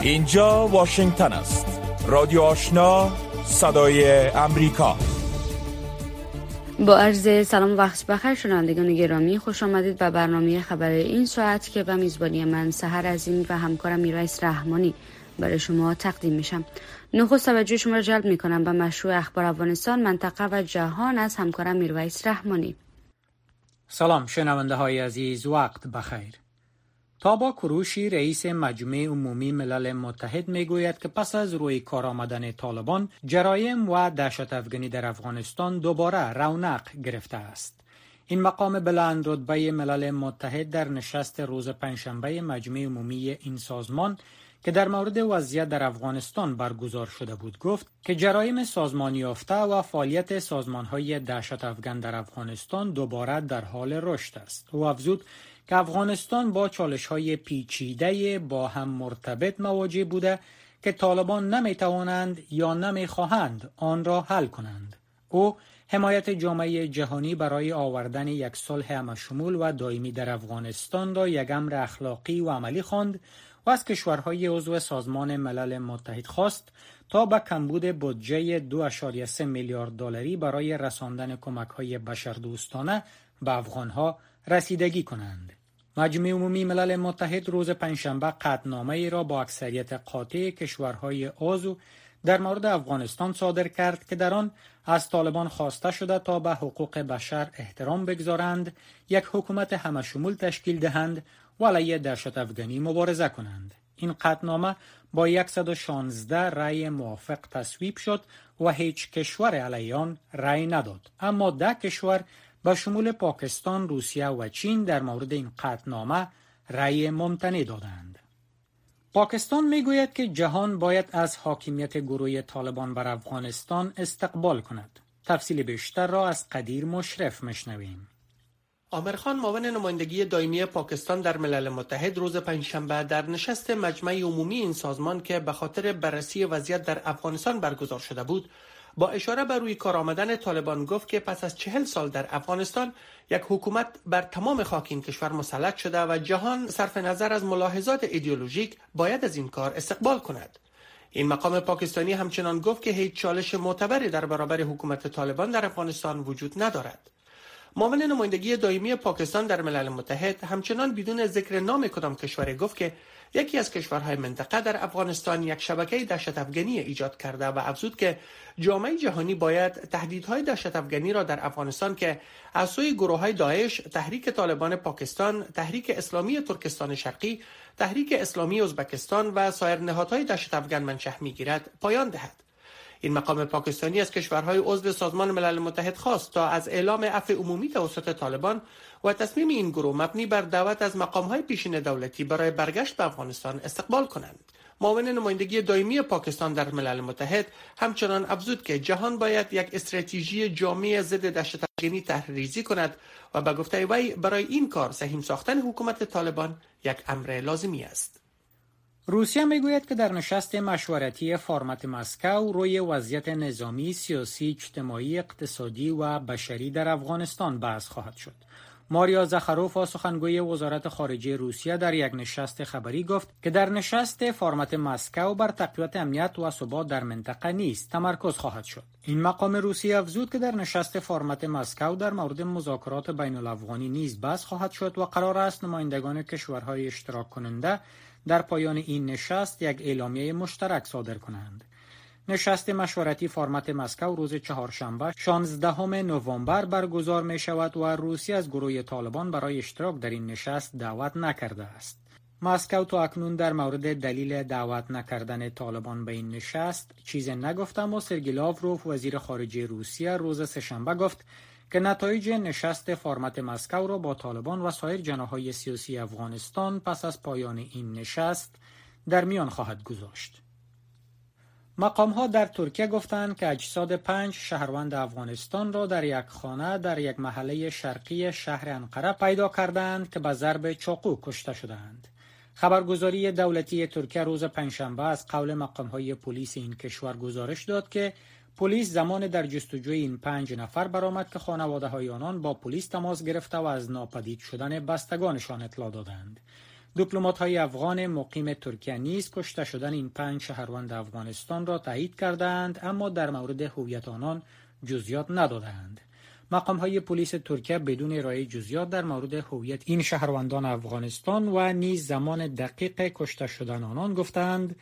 اینجا واشنگتن است. رادیو آشنا صدای امریکا. با عرض سلام وقت بخیر شنوندگان گرامی خوش آمدید به برنامه خبر این ساعت که به میزبانی من سهر از این و همکارم میرایس رحمانی برای شما تقدیم میشم. نخست توجه شما را جلب می‌کنم به مشروع اخبار افغانستان منطقه و جهان از همکارم میرویس رحمانی. سلام شنونده های عزیز وقت بخیر. تابا کروشی رئیس مجمع عمومی ملل متحد می گوید که پس از روی کار آمدن طالبان جرایم و دهشت افغانی در افغانستان دوباره رونق گرفته است. این مقام بلند رتبه ملل متحد در نشست روز پنجشنبه مجمع عمومی این سازمان که در مورد وضعیت در افغانستان برگزار شده بود گفت که جرایم سازمانی یافته و فعالیت سازمان های دهشت افغان در افغانستان دوباره در حال رشد است. او افزود که افغانستان با چالش های پیچیده با هم مرتبط مواجه بوده که طالبان نمی توانند یا نمی خواهند آن را حل کنند. او حمایت جامعه جهانی برای آوردن یک صلح همشمول و دائمی در افغانستان را یک امر اخلاقی و عملی خواند و از کشورهای عضو سازمان ملل متحد خواست تا به کمبود بودجه 2.3 میلیارد دلاری برای رساندن کمک های بشردوستانه به افغانها رسیدگی کنند. مجمع عمومی ملل متحد روز پنجشنبه قطنامه ای را با اکثریت قاطع کشورهای عضو در مورد افغانستان صادر کرد که در آن از طالبان خواسته شده تا به حقوق بشر احترام بگذارند یک حکومت همشمول تشکیل دهند و علیه دهشت افغانی مبارزه کنند. این قطنامه با 116 رأی موافق تصویب شد و هیچ کشور علیه آن رأی نداد. اما ده کشور به شمول پاکستان، روسیه و چین در مورد این قطنامه رأی ممتنع دادند. پاکستان می‌گوید که جهان باید از حاکمیت گروه طالبان بر افغانستان استقبال کند. تفصیل بیشتر را از قدیر مشرف مشنویم. آمرخان معاون نمایندگی دائمی پاکستان در ملل متحد روز پنجشنبه در نشست مجمع عمومی این سازمان که به خاطر بررسی وضعیت در افغانستان برگزار شده بود با اشاره بر روی کار آمدن طالبان گفت که پس از چهل سال در افغانستان یک حکومت بر تمام خاک این کشور مسلط شده و جهان صرف نظر از ملاحظات ایدئولوژیک باید از این کار استقبال کند. این مقام پاکستانی همچنان گفت که هیچ چالش معتبری در برابر حکومت طالبان در افغانستان وجود ندارد. معاون نمایندگی دائمی پاکستان در ملل متحد همچنان بدون ذکر نام کدام کشوری گفت که یکی از کشورهای منطقه در افغانستان یک شبکه دهشت افغانی ایجاد کرده و افزود که جامعه جهانی باید تهدیدهای دهشت افغانی را در افغانستان که از سوی گروه های داعش، تحریک طالبان پاکستان، تحریک اسلامی ترکستان شرقی، تحریک اسلامی ازبکستان و سایر نهادهای دهشت افغان منشأ می‌گیرد پایان دهد. این مقام پاکستانی از کشورهای عضو سازمان ملل متحد خواست تا از اعلام عفو عمومی توسط طالبان و تصمیم این گروه مبنی بر دعوت از مقامهای پیشین دولتی برای برگشت به افغانستان استقبال کنند. معاون نمایندگی دائمی پاکستان در ملل متحد همچنان افزود که جهان باید یک استراتژی جامع ضد دهشت افغانی تحریزی کند و به گفته وی برای این کار سهیم ساختن حکومت طالبان یک امر لازمی است. روسیه می‌گوید که در نشست مشورتی فرمت مسکو روی وضعیت نظامی، سیاسی، اجتماعی، اقتصادی و بشری در افغانستان بحث خواهد شد. ماریا زخروف سخنگوی وزارت خارجه روسیه در یک نشست خبری گفت که در نشست فرمت مسکو بر تقویت امنیت و ثبات در منطقه نیست تمرکز خواهد شد این مقام روسیه افزود که در نشست فرمت مسکو در مورد مذاکرات بین الافغانی نیز بحث خواهد شد و قرار است نمایندگان کشورهای اشتراک کننده در پایان این نشست یک اعلامیه مشترک صادر کنند نشست مشورتی فرمت مسکو روز چهارشنبه 16 نوامبر برگزار می شود و روسیه از گروه طالبان برای اشتراک در این نشست دعوت نکرده است. مسکو تا اکنون در مورد دلیل دعوت نکردن طالبان به این نشست چیز نگفته اما سرگی لاوروف وزیر خارجه روسیه روز سهشنبه گفت که نتایج نشست فرمت مسکو را با طالبان و سایر جناهای سیاسی افغانستان پس از پایان این نشست در میان خواهد گذاشت. مقام ها در ترکیه گفتند که اجساد پنج شهروند افغانستان را در یک خانه در یک محله شرقی شهر انقره پیدا کردند که به ضرب چاقو کشته شدند. خبرگزاری دولتی ترکیه روز پنجشنبه از قول مقام های پلیس این کشور گزارش داد که پلیس زمان در جستجوی این پنج نفر برآمد که خانواده های آنان با پلیس تماس گرفته و از ناپدید شدن بستگانشان اطلاع دادند. دیپلمات های افغان مقیم ترکیه نیز کشته شدن این پنج شهروند افغانستان را تایید کردند اما در مورد هویت آنان جزیات ندادند. مقام های پلیس ترکیه بدون ارائه جزیات در مورد هویت این شهروندان افغانستان و نیز زمان دقیق کشته شدن آنان گفتند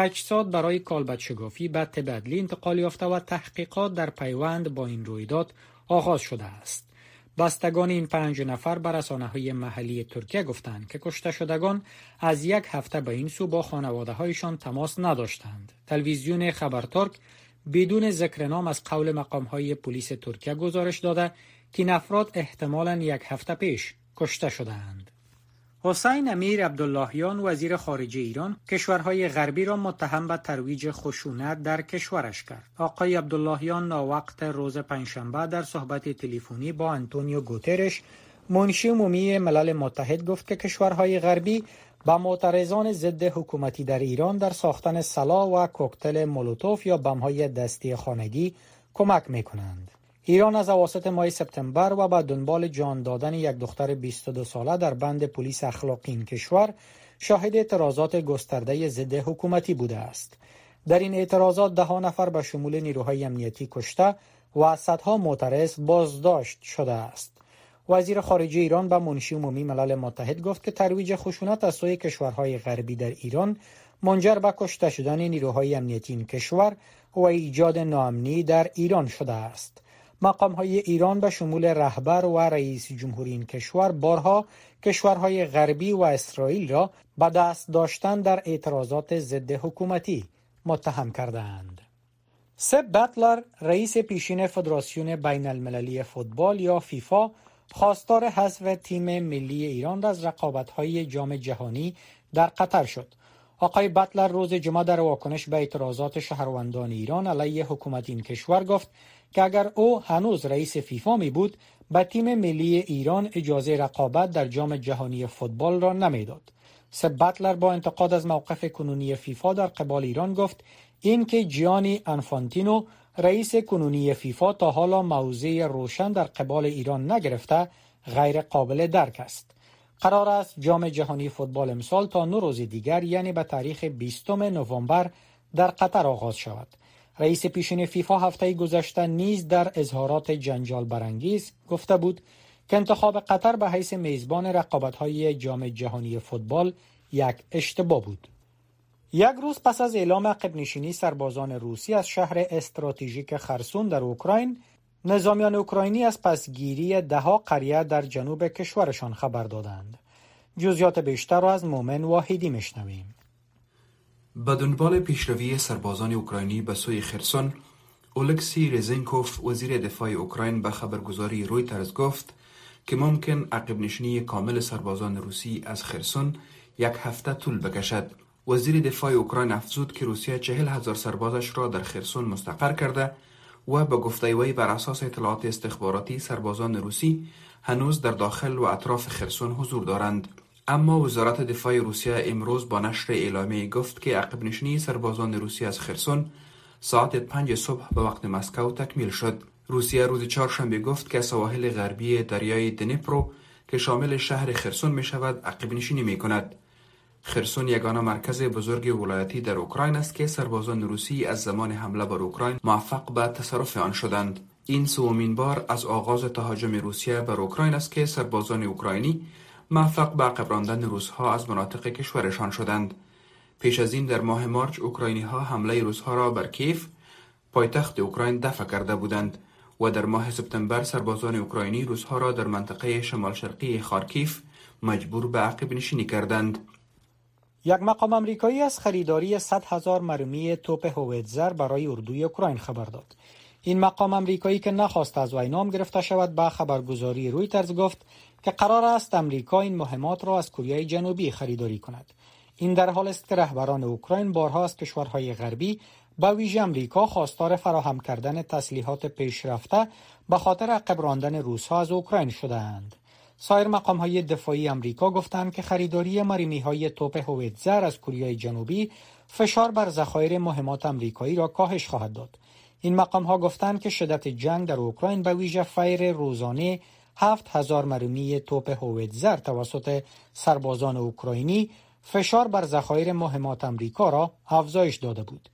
اجساد برای کالبد شگافی به تبدلی انتقال یافته و تحقیقات در پیوند با این رویداد آغاز شده است. بستگان این پنج نفر بر رسانه های محلی ترکیه گفتند که کشته شدگان از یک هفته به این سو با خانواده هایشان تماس نداشتند. تلویزیون خبر ترک بدون ذکر نام از قول مقام های پلیس ترکیه گزارش داده که این افراد احتمالا یک هفته پیش کشته شدند. حسین امیر عبداللهیان وزیر خارجه ایران کشورهای غربی را متهم به ترویج خشونت در کشورش کرد. آقای عبداللهیان ناوقت روز پنجشنبه در صحبت تلفنی با انتونیو گوترش منشی عمومی ملل متحد گفت که کشورهای غربی با معترضان ضد حکومتی در ایران در ساختن سلاح و کوکتل مولوتوف یا بمهای دستی خانگی کمک می کنند. ایران از اواسط ماه سپتامبر و به دنبال جان دادن یک دختر 22 ساله در بند پلیس اخلاقی این کشور شاهد اعتراضات گسترده ضد حکومتی بوده است. در این اعتراضات ده نفر به شمول نیروهای امنیتی کشته و صدها معترض بازداشت شده است. وزیر خارجه ایران به منشی عمومی ملل متحد گفت که ترویج خشونت از سوی کشورهای غربی در ایران منجر به کشته شدن نیروهای امنیتی این کشور و ایجاد ناامنی در ایران شده است. مقام های ایران به شمول رهبر و رئیس جمهوری این کشور بارها کشورهای غربی و اسرائیل را به دست داشتن در اعتراضات ضد حکومتی متهم کردند. سب بطلر رئیس پیشین فدراسیون بین المللی فوتبال یا فیفا خواستار حذف تیم ملی ایران از رقابت‌های جام جهانی در قطر شد. آقای بطلر روز جمعه در واکنش به اعتراضات شهروندان ایران علیه حکومت این کشور گفت که اگر او هنوز رئیس فیفا می بود به تیم ملی ایران اجازه رقابت در جام جهانی فوتبال را نمی‌داد. سب بطلر با انتقاد از موقف کنونی فیفا در قبال ایران گفت اینکه جیانی انفانتینو رئیس کنونی فیفا تا حالا موضع روشن در قبال ایران نگرفته غیر قابل درک است. قرار است جام جهانی فوتبال امسال تا نو روز دیگر یعنی به تاریخ 20 نوامبر در قطر آغاز شود. رئیس پیشین فیفا هفته گذشته نیز در اظهارات جنجال برانگیز گفته بود که انتخاب قطر به حیث میزبان رقابت‌های جام جهانی فوتبال یک اشتباه بود. یک روز پس از اعلام عقب نشینی سربازان روسی از شهر استراتژیک خرسون در اوکراین نظامیان اوکراینی از پسگیری دهها قریه در جنوب کشورشان خبر دادند جزیات بیشتر را از مومن واحدی میشنویم به دنبال پیشروی سربازان اوکراینی به سوی خرسون اولکسی رزنکوف وزیر دفاع اوکراین به خبرگزاری رویترز گفت که ممکن عقب نشینی کامل سربازان روسی از خرسون یک هفته طول بکشد. وزیر دفاع اوکراین افزود که روسیه چهل هزار سربازش را در خرسون مستقر کرده و به گفته وی بر اساس اطلاعات استخباراتی سربازان روسی هنوز در داخل و اطراف خرسون حضور دارند. اما وزارت دفاع روسیه امروز با نشر اعلامی گفت که عقب نشینی سربازان روسی از خرسون ساعت پنج صبح به وقت مسکو تکمیل شد. روسیه روز چهارشنبه گفت که سواحل غربی دریای دنیپرو که شامل شهر خرسون می شود عقب نشینی می کند خرسون یگانه مرکز بزرگ ولایتی در اوکراین است که سربازان روسی از زمان حمله بر اوکراین موفق به تصرف آن شدند. این سومین بار از آغاز تهاجم روسیه بر اوکراین است که سربازان اوکراینی موفق به عقب راندن از مناطق کشورشان شدند پیش از این در ماه مارچ اوکراینی ها حمله روسها را بر کیف پایتخت اوکراین دفع کرده بودند و در ماه سپتامبر سربازان اوکراینی روسها را در منطقه شمال شرقی خارکیف مجبور به عقب نشینی کردند یک مقام امریکایی از خریداری 100 هزار مرمی توپ هویتزر برای اردوی اوکراین خبر داد. این مقام امریکایی که نخواست از وی نام گرفته شود به خبرگزاری رویترز گفت که قرار است امریکا این مهمات را از کره جنوبی خریداری کند. این در حال است که رهبران اوکراین بارها از کشورهای غربی به ویژه امریکا خواستار فراهم کردن تسلیحات پیشرفته به خاطر عقب راندن روسها از اوکراین شدهاند. سایر مقام های دفاعی امریکا گفتند که خریداری مرمی های توپ هویتزر از کره جنوبی فشار بر ذخایر مهمات امریکایی را کاهش خواهد داد. این مقام ها گفتند که شدت جنگ در اوکراین به ویژه فیر روزانه هفت هزار مرمی توپ هویتزر توسط سربازان اوکراینی فشار بر ذخایر مهمات امریکا را افزایش داده بود.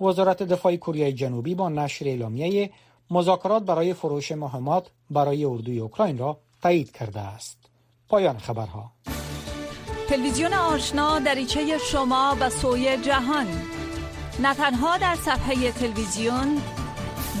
وزارت دفاع کره جنوبی با نشر اعلامیه مذاکرات برای فروش مهمات برای اردوی اوکراین را تایید کرده است. پایان خبرها. تلویزیون آشنا دریچه شما به سوی جهان نه تنها در صفحه تلویزیون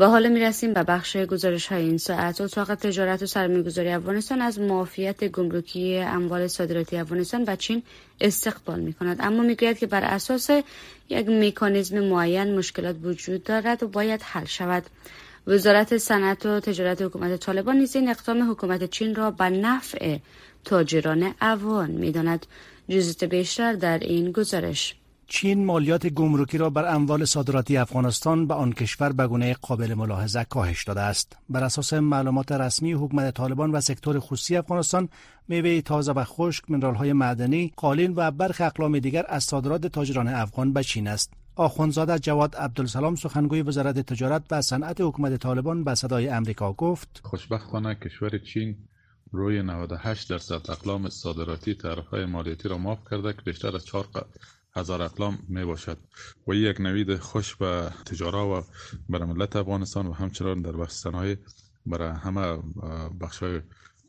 و حالا می‌رسیم به بخش گزارش های این ساعت. اتاق تجارت و سرمایه‌گذاری افغانستان از معافیت گمرکی اموال صادراتی افغانستان و چین استقبال می کند اما می‌گوید که بر اساس یک مکانیزم معین مشکلات وجود دارد و باید حل شود. وزارت صنعت و تجارت حکومت طالبان نیز این اقدام حکومت چین را به نفع تاجران افغان می‌داند. جزیت بیشتر در این گزارش. چین مالیات گمرکی را بر اموال صادراتی افغانستان به آن کشور به گونه قابل ملاحظه کاهش داده است. بر اساس معلومات رسمی حکومت طالبان و سکتور خصوصی افغانستان، میوه تازه و خشک، های معدنی، قالین و برخی اقلام دیگر از صادرات تاجران افغان به چین است. آخوندزاده جواد عبدالسلام سخنگوی وزارت تجارت و صنعت حکومت طالبان به صدای امریکا گفت: خوشبختانه کشور چین روی 98 درصد اقلام صادراتی های مالیاتی را معاف کرده که بیشتر از 4 هزار اقلام می باشد و یک نوید خوش به تجارا و برای ملت افغانستان و همچنان در بخش صنایع برای همه بخش های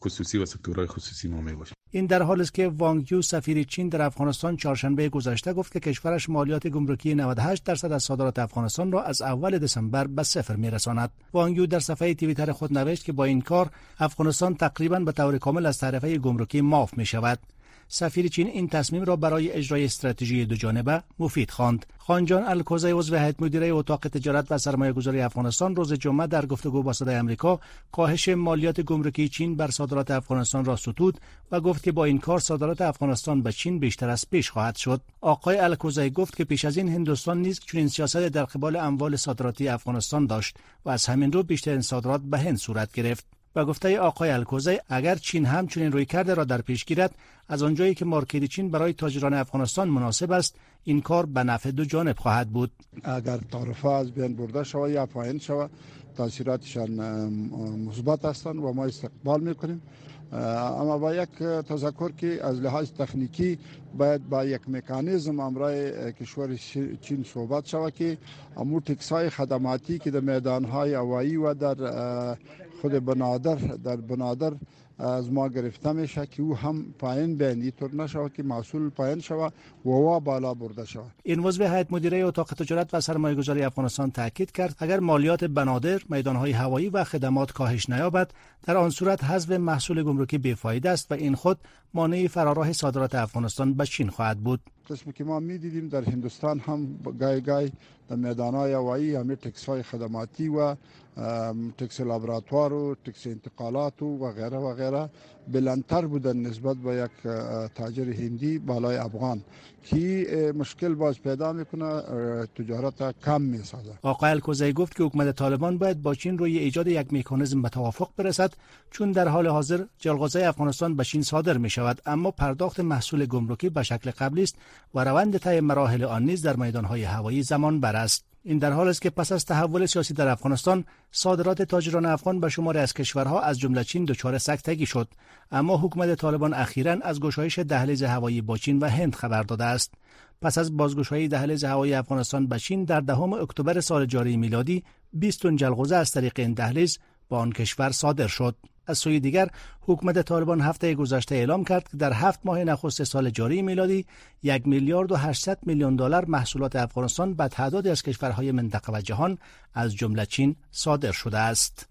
خصوصی و سکتورهای خصوصی ما می باشد این در حال است که وانگ یو سفیر چین در افغانستان چهارشنبه گذشته گفت که کشورش مالیات گمرکی 98 درصد از صادرات افغانستان را از اول دسامبر به صفر میرساند. وانگ یو در صفحه توییتر خود نوشت که با این کار افغانستان تقریبا به طور کامل از تعرفه گمرکی معاف می شود. سفیر چین این تصمیم را برای اجرای استراتژی دو جانبه مفید خواند. خانجان الکوزی عضو هیئت مدیره اتاق تجارت و سرمایه گذاری افغانستان روز جمعه در گفتگو با صدای آمریکا کاهش مالیات گمرکی چین بر صادرات افغانستان را ستود و گفت که با این کار صادرات افغانستان به چین بیشتر از پیش خواهد شد. آقای الکوزی گفت که پیش از این هندوستان نیز چنین سیاست در قبال اموال صادراتی افغانستان داشت و از همین رو بیشترین صادرات به هند صورت گرفت. و گفته آقای الکوزی اگر چین هم چنین روی کرده را در پیش گیرد از آنجایی که مارکت چین برای تاجران افغانستان مناسب است این کار به نفع دو جانب خواهد بود. اگر تعرفه از بین برده شود یا پایین شود تاثیراتشان مثبت هستند و ما استقبال می‌کنیم. اما با یک تذکر که از لحاظ تکنیکی باید با یک مکانیزم امرای کشور چین صحبت شود که امور تکسای خدماتی که در میدان های هوایی و در خود بنادر در بنادر از ما گرفته میشه که او هم پایین بین. اینطور نشود که محصول پایین شود و وا بالا برده شود. این عضو هیئت مدیره اتاق تجارت و سرمایه گذاری افغانستان تاکید کرد. اگر مالیات بنادر های هوایی و خدمات کاهش نیابد در آن صورت حذف محصول گمرکی بیفاید است و این خود مانع فراراه صادرات افغانستان به چین خواهد بود. قسمی که ما می‌دیدیم در هندوستان هم گای گای در میدان های هوایی همه تکس های خدماتی و تکس لابراتوار و تکس انتقالات و غیره و غیره بلندتر بودن نسبت به یک تاجر هندی بالای افغان که مشکل باز پیدا می‌کنه تجارت کم می‌سازه آقای الکوزی گفت که حکومت طالبان باید با چین روی ایجاد یک مکانیزم به توافق برسد چون در حال حاضر جلغوزه افغانستان به چین صادر می شود اما پرداخت محصول گمرکی به شکل قبلی است و روند طی مراحل آن نیز در میدانهای هوایی زمان بر است این در حال است که پس از تحول سیاسی در افغانستان صادرات تاجران افغان به شماری از کشورها از جمله چین دچار سکتگی شد. اما حکومت طالبان اخیرا از گشایش دهلیز هوایی با چین و هند خبر داده است. پس از بازگشایی دهلیز هوایی افغانستان به چین در دهم اکتبر سال جاری میلادی 20 تن جلغوزه از طریق این دهلیز با آن کشور صادر شد. از سوی دیگر حکومت طالبان هفته گذشته اعلام کرد که در هفت ماه نخست سال جاری میلادی یک میلیارد و 800 میلیون دلار محصولات افغانستان به تعدادی از کشورهای منطقه و جهان از جمله چین صادر شده است.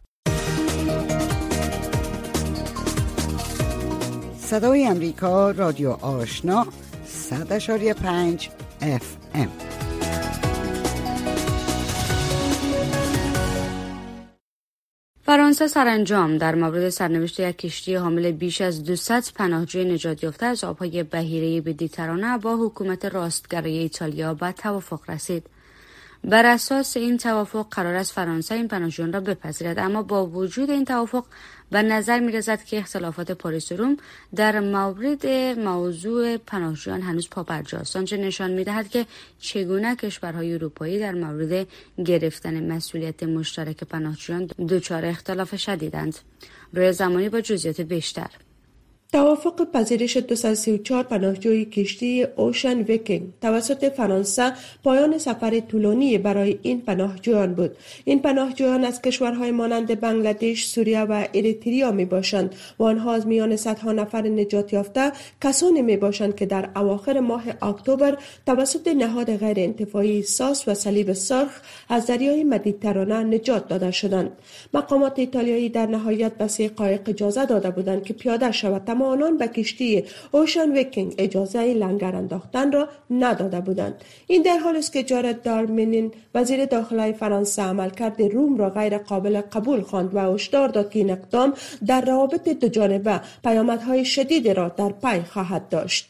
صدای امریکا رادیو آشنا 100.5 FM فرانسه سرانجام در مورد سرنوشت یک کشتی حامل بیش از 200 پناهجوی نجات یافته از آبهای بهیره مدیترانه با حکومت راستگرای ایتالیا به توافق رسید. بر اساس این توافق قرار است فرانسه این پناهجویان را بپذیرد. اما با وجود این توافق به نظر می رسد که اختلافات پاریس روم در مورد موضوع پناهجویان هنوز پابرجاست آنچه نشان می دهد که چگونه کشورهای اروپایی در مورد گرفتن مسئولیت مشترک پناهجویان دچار اختلاف شدیدند. روی زمانی با جزئیات بیشتر. توافق پذیرش 234 پناهجوی کشتی اوشن ویکینگ توسط فرانسه پایان سفر طولانی برای این پناهجویان بود. این پناهجویان از کشورهای مانند بنگلادش سوریه و اریتریا می باشند و آنها از میان صدها نفر نجات یافته کسانی می باشند که در اواخر ماه اکتبر توسط نهاد غیر انتفاعی ساس و صلیب سرخ از دریای مدیترانه نجات داده شدند. مقامات ایتالیایی در نهایت به سه قایق اجازه داده بودند که پیاده شود اما به کشتی اوشن ویکینگ اجازه لنگر انداختن را نداده بودند. این در حال است که جرالد دارمنین وزیر داخلی فرانسه عملکرد روم را غیر قابل قبول خواند و هشدار داد که این اقدام در روابط دو جانبه پیامدهای شدید را در پی خواهد داشت.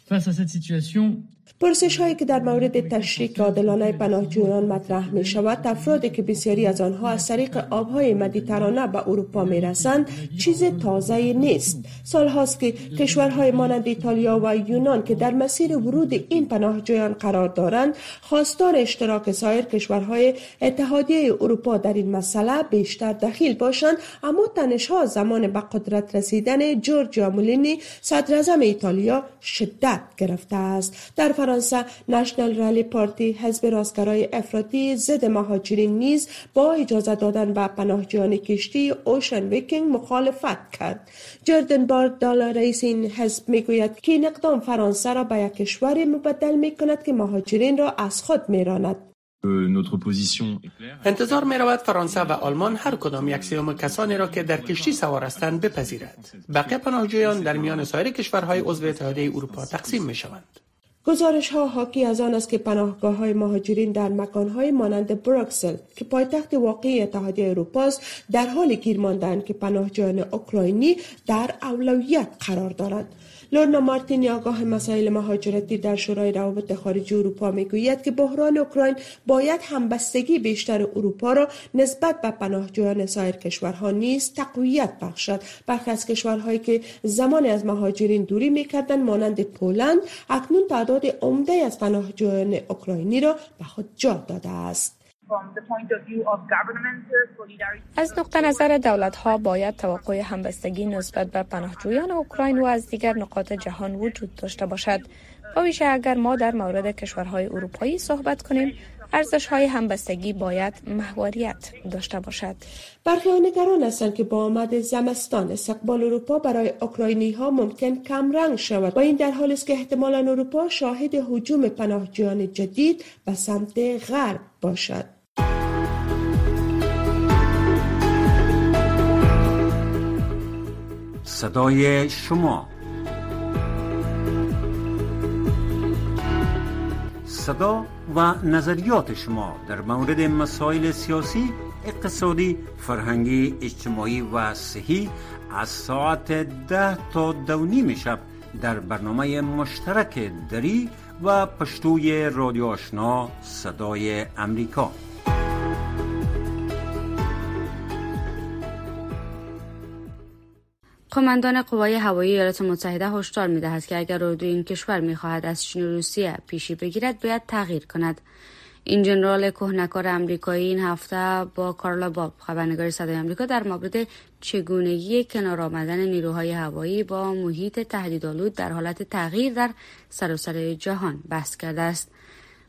پرسش هایی که در مورد تشریک عادلانه پناهجویان مطرح می شود افرادی که بسیاری از آنها از طریق آبهای مدیترانه به اروپا می رسند چیز تازه نیست. سال هاست که کشورهای مانند ایتالیا و یونان که در مسیر ورود این پناهجویان قرار دارند خواستار اشتراک سایر کشورهای اتحادیه اروپا در این مسئله بیشتر دخیل باشند اما تنشها زمان به قدرت رسیدن جورجیا مولینی صدر ایتالیا شدت گرفته است. در فرانسه نشنل رالی پارتی حزب راستگرای افراطی ضد مهاجرین نیز با اجازه دادن به پناهجویان کشتی اوشن ویکینگ مخالفت کرد جردن بارد دال رئیس این حزب می‌گوید که این اقدام فرانسه را به یک کشوری مبدل می کند که مهاجرین را از خود میراند انتظار می رود فرانسه و آلمان هر کدام یک سوم کسانی را که در کشتی سوار هستند بپذیرد. بقیه پناهجویان در میان سایر کشورهای عضو اتحادیه اروپا تقسیم می شوند. گزارش ها حاکی از آن است که پناهگاه های مهاجرین در مکان های مانند بروکسل که پایتخت واقعی اتحادیه اروپا در حال گیر ماندن که پناهجویان اوکراینی در اولویت قرار دارند. لورنا مارتین آگاه مسائل مهاجرتی در شورای روابط خارجی اروپا می‌گوید که بحران اوکراین باید همبستگی بیشتر اروپا را نسبت به پناهجویان سایر کشورها نیز تقویت بخشد. برخی از کشورهایی که زمان از مهاجرین دوری می‌کردند مانند پولند اکنون تعداد عمده از پناهجویان اوکراینی را به خود جا داده است. از نقطه نظر دولت ها باید توقع همبستگی نسبت به پناهجویان اوکراین و از دیگر نقاط جهان وجود داشته باشد. و ویژه اگر ما در مورد کشورهای اروپایی صحبت کنیم ارزش های همبستگی باید محوریت داشته باشد. برخی نگران هستند که با آمد زمستان استقبال اروپا برای اوکراینی ها ممکن کم رنگ شود. و این در حالی است که احتمالا اروپا شاهد هجوم پناهجویان جدید به سمت غرب باشد. صدای شما. صدا و نظریات شما در مورد مسائل سیاسی اقتصادی فرهنگی اجتماعی و صحی از ساعت ده تا دو نیم شب در برنامه مشترک دری و پشتوی رادیو آشنا صدای امریکا. قماندان قوای هوایی ایالات متحده هشدار می‌دهد که اگر اردو این کشور می‌خواهد از چین و روسیه پیشی بگیرد باید تغییر کند. این جنرال کهنکار امریکایی این هفته با کارلا باب خبرنگار صدای آمریکا در مورد چگونگی کنار آمدن نیروهای هوایی با محیط تهدیدآلود در حالت تغییر در سراسر جهان بحث کرده است.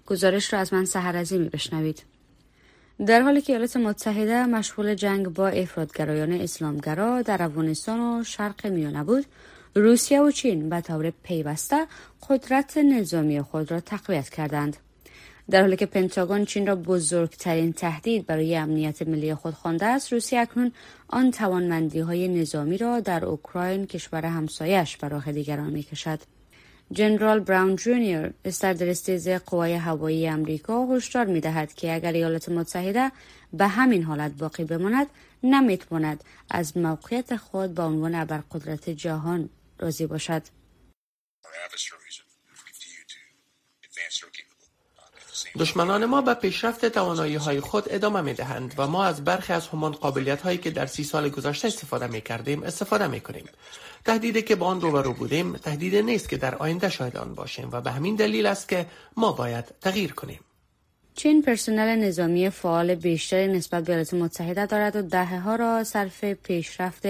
گزارش را از من سهر عظیمی بشنوید در حالی که ایالات متحده مشغول جنگ با افرادگرایان اسلامگرا در افغانستان و شرق میانه بود روسیه و چین به طور پیوسته قدرت نظامی خود را تقویت کردند. در حالی که پنتاگون چین را بزرگترین تهدید برای امنیت ملی خود خوانده است روسیه اکنون آن توانمندی های نظامی را در اوکراین کشور همسایش به راه دیگران می‌کشد. جنرال براون جونیور سردرستیز قوای هوایی امریکا هشدار می دهد که اگر ایالات متحده به همین حالت باقی بماند نمی‌تواند از موقعیت خود به عنوان ابرقدرت جهان راضی باشد. دشمنان ما به پیشرفت توانایی های خود ادامه می دهند و ما از برخی از همان قابلیت هایی که در سی سال گذشته استفاده می کردیم استفاده می کنیم. تهدیدی که با آن روبرو بودیم تهدید نیست که در آینده شاهد آن باشیم و به همین دلیل است که ما باید تغییر کنیم. چین پرسنل نظامی فعال بیشتری نسبت به ایالات متحده دارد و دهه ها را صرف پیشرفت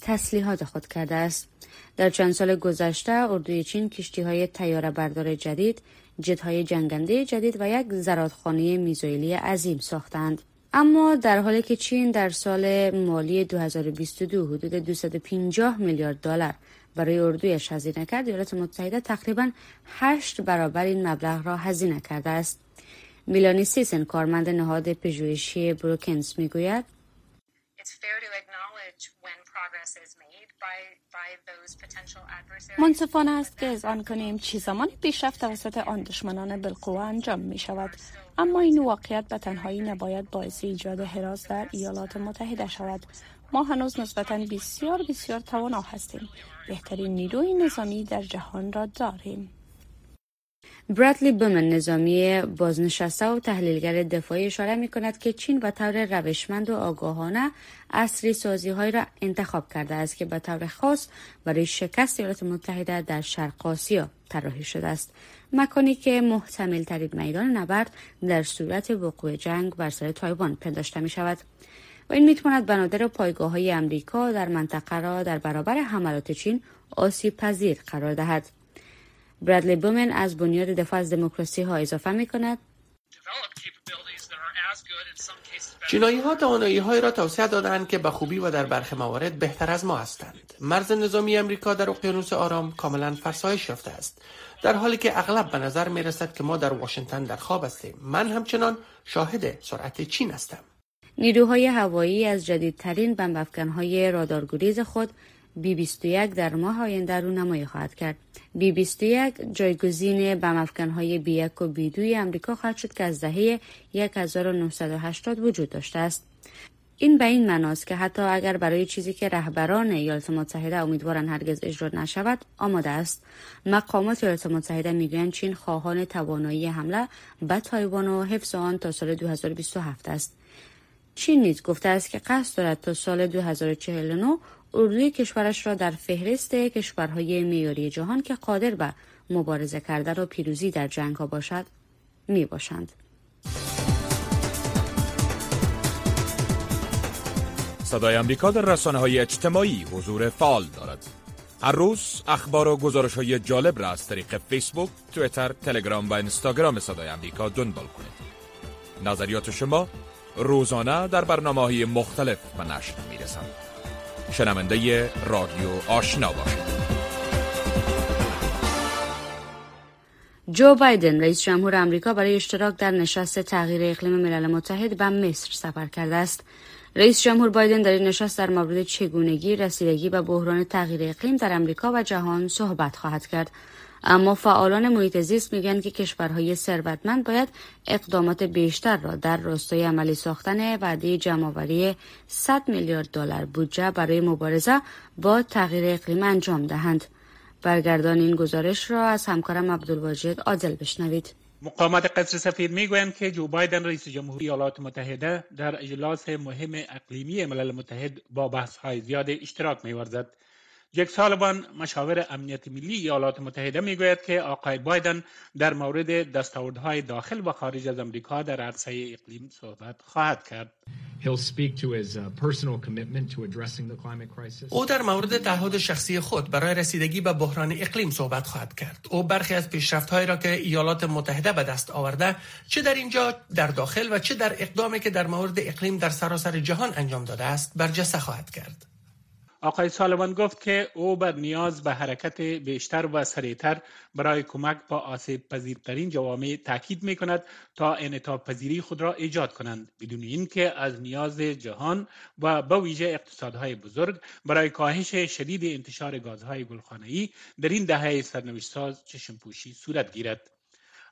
تسلیحات خود کرده است. در چند سال گذشته اردوی چین کشتی های تیاره بردار جدید، جت های جنگنده جدید و یک زرادخانه میزایلی عظیم ساختند. اما در حالی که چین در سال مالی 2022 حدود 250 میلیارد دلار برای اردویش هزینه کرد ایالات متحده تقریبا هشت برابر این مبلغ را هزینه کرده است. میلانی سیسن کارمند نهاد پژوهشی بروکنز می‌گوید منصفانه است که از آن کنیم چی زمانی پیشرفت توسط آن دشمنان بالقوه انجام می شود. اما این واقعیت به تنهایی نباید باعث ایجاد حراس در ایالات متحده شود. ما هنوز نسبتا بسیار بسیار توانا هستیم. بهترین نیروی نظامی در جهان را داریم. برادلی بومن نظامی بازنشسته و تحلیلگر دفاعی اشاره می کند که چین به طور روشمند و آگاهانه اصری سازی های را انتخاب کرده است که به طور خاص برای شکست ایالات متحده در شرق آسیا طراحی شده است مکانی که محتمل ترین میدان نبرد در صورت وقوع جنگ بر سر تایوان پنداشته می شود و این می‌تواند بنادر پایگاه های امریکا در منطقه را در برابر حملات چین آسیب پذیر قرار دهد. برادلی بومن از بنیاد دفاع از دموکراسی ها اضافه می کند چینایی ها توانایی های را توسعه دادند که به خوبی و در برخی موارد بهتر از ما هستند. مرز نظامی امریکا در اقیانوس آرام کاملا فرسایش یافته است. در حالی که اغلب به نظر می رسد که ما در واشنگتن در خواب هستیم. من همچنان شاهد سرعت چین هستم. نیروهای هوایی از جدیدترین بمب های رادارگریز خود بی 21 در ماه آینده رونمایی خواهد کرد. بی 21 جایگزین بم های بی 1 و بی 2 امریکا خواهد شد که از دهه 1980 وجود داشته است. این به این معناست که حتی اگر برای چیزی که رهبران ایالات متحده امیدوارن هرگز اجرا نشود آماده است مقامات ایالات متحده می‌گویند چین خواهان توانایی حمله به تایوان و حفظ آن تا سال 2027 است چین نیز گفته است که قصد دارد تا سال 2049 اردوی کشورش را در فهرست کشورهای میاری جهان که قادر به مبارزه کرده و پیروزی در جنگ ها باشد می باشند. صدای امریکا در رسانه های اجتماعی حضور فعال دارد. هر روز اخبار و گزارش های جالب را از طریق فیسبوک، تویتر، تلگرام و اینستاگرام صدای امریکا دنبال کنید. نظریات شما روزانه در برنامه های مختلف به نشر می رسند. شنونده رادیو آشنا باشید. جو بایدن رئیس جمهور آمریکا برای اشتراک در نشست تغییر اقلیم ملل متحد به مصر سفر کرده است. رئیس جمهور بایدن در این نشست در مورد چگونگی رسیدگی به بحران تغییر اقلیم در امریکا و جهان صحبت خواهد کرد. اما فعالان محیط زیست میگن که کشورهای ثروتمند باید اقدامات بیشتر را در راستای عملی ساختن وعده جمعآوری 100 میلیارد دلار بودجه برای مبارزه با تغییر اقلیم انجام دهند. برگردان این گزارش را از همکارم عبدالواجد عادل بشنوید. مقامات قصر سفید می‌گویند که جو بایدن رئیس جمهوری ایالات متحده در اجلاس مهم اقلیمی ملل متحد با بحث های زیاد اشتراک میورزد. جک سالوان مشاور امنیت ملی ایالات متحده می‌گوید که آقای بایدن در مورد دستاوردهای داخل و خارج از امریکا در عرصه اقلیم صحبت خواهد کرد. او در مورد تعهد شخصی خود برای رسیدگی به بحران اقلیم صحبت خواهد کرد. او برخی از پیشرفت‌هایی را که ایالات متحده به دست آورده چه در اینجا در داخل و چه در اقدامی که در مورد اقلیم در سراسر جهان انجام داده است برجسته خواهد کرد. آقای سالوان گفت که او بر نیاز به حرکت بیشتر و سریعتر برای کمک با آسیب پذیرترین جوامع تاکید می کند تا انعطاف پذیری خود را ایجاد کنند. بدون اینکه از نیاز جهان و به ویژه اقتصادهای بزرگ برای کاهش شدید انتشار گازهای گلخانه‌ای در این دهه سرنوشت ساز چشم پوشی صورت گیرد.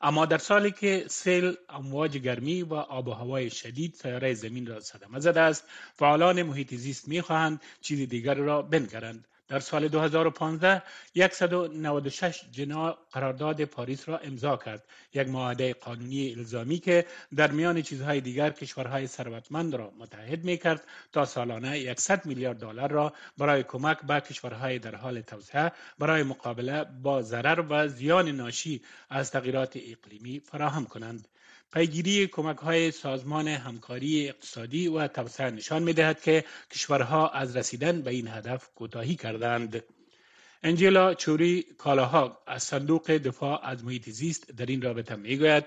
اما در سالی که سیل امواج گرمی و آب و هوای شدید سیاره زمین را صدمه زده است فعالان محیط زیست می‌خواهند چیز دیگر را بنگرند. در سال 2015 196 جنا قرارداد پاریس را امضا کرد. یک معاهده قانونی الزامی که در میان چیزهای دیگر کشورهای ثروتمند را متحد می کرد تا سالانه 100 میلیارد دلار را برای کمک به کشورهای در حال توسعه برای مقابله با ضرر و زیان ناشی از تغییرات اقلیمی فراهم کنند. پیگیری کمک های سازمان همکاری اقتصادی و توسعه نشان می دهد که کشورها از رسیدن به این هدف کوتاهی کردند. انجلا چوری کالاها از صندوق دفاع از محیط زیست در این رابطه می گوید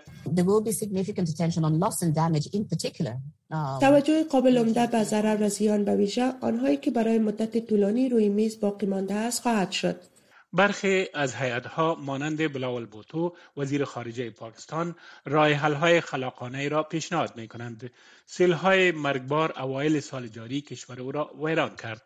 توجه قابل عمده به ضرر و زیان به ویژه آنهایی که برای مدت طولانی روی میز باقی مانده است خواهد شد برخی از هیئت‌ها مانند بلاول بوتو وزیر خارجه پاکستان راه های خلاقانه را پیشنهاد می کنند. های مرگبار اوایل سال جاری کشور او را ویران کرد.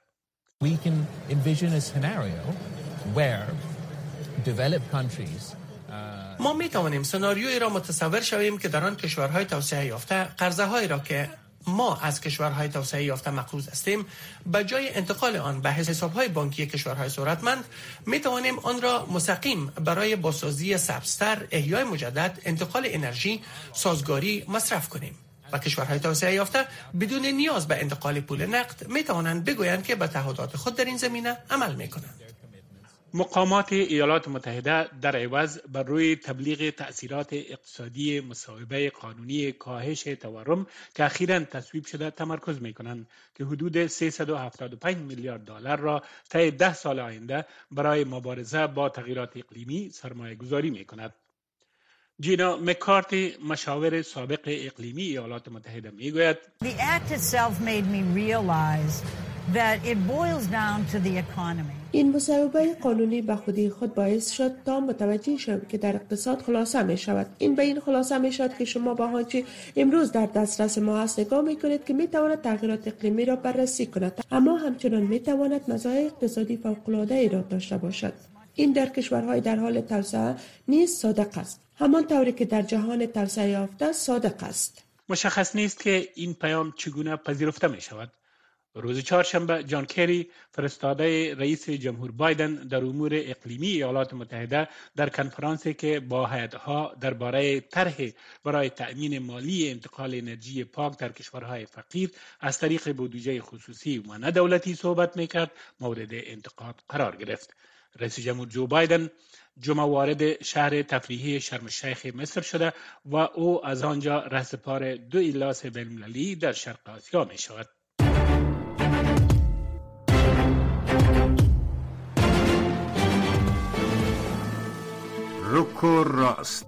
ما می توانیم سناریویی را متصور شویم که در آن کشورهای توسعه یافته قرضه را که ما از کشورهای توسعه یافته مقروض هستیم. به جای انتقال آن به حسابهای بانکی کشورهای ثروتمند می توانیم آن را مستقیم برای بازسازی سبزتر احیای مجدد انتقال انرژی سازگاری مصرف کنیم. و کشورهای توسعه یافته بدون نیاز به انتقال پول نقد می توانند بگویند که به تعهدات خود در این زمینه عمل می کنند مقامات ایالات متحده در عوض بر روی تبلیغ تأثیرات اقتصادی مصاحبه قانونی کاهش تورم که اخیرا تصویب شده تمرکز می کنند که حدود 375 میلیارد دلار را طی ده سال آینده برای مبارزه با تغییرات اقلیمی سرمایه گذاری می کند. جینا مکارتی مشاور سابق اقلیمی ایالات متحده می گوید این مصوبه قانونی به خودی خود باعث شد تا متوجه شوم که در اقتصاد خلاصه می شود این به این خلاصه می شود که شما با آنچه امروز در دسترس ما هست. نگاه می کنید که می تواند تغییرات اقلیمی را بررسی کند. اما همچنان می تواند مزایای اقتصادی فوق العاده را داشته باشد. این در کشورهای در حال توسعه نیز صادق است. همان طوری که در جهان توسعه یافته صادق است. مشخص نیست که این پیام چگونه پذیرفته می شود. روز چهارشنبه جان کری فرستاده رئیس جمهور بایدن در امور اقلیمی ایالات متحده در کنفرانسی که با هیئت‌ها درباره طرح برای تأمین مالی انتقال انرژی پاک در کشورهای فقیر از طریق بودجه خصوصی و نه دولتی صحبت می‌کرد مورد انتقاد قرار گرفت. رئیس جمهور جو بایدن جمعه وارد شهر تفریحی شرم الشیخ مصر شده و او از آنجا رهسپار دو ایلاس بینالمللی در شرق آسیا می شود. رک و راست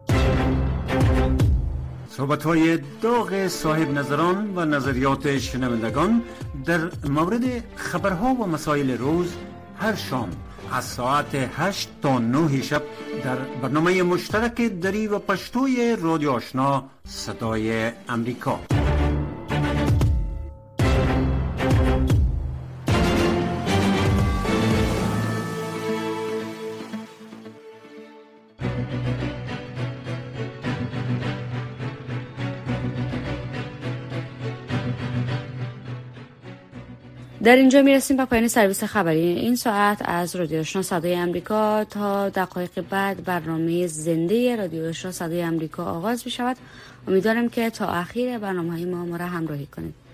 صحبت های داغ صاحب نظران و نظریات شنوندگان در مورد خبرها و مسائل روز هر شام از ساعت 8 تا 9 شب در برنامه مشترک دری و پشتوی رادیو آشنا صدای امریکا. در اینجا می‌رسیم به پایان سرویس خبری این ساعت از رادیو آشنا صدای امریکا تا دقایق بعد برنامه زنده رادیو آشنا صدای امریکا آغاز می شود امیدوارم که تا اخیر برنامه های ما ما را همراهی کنید.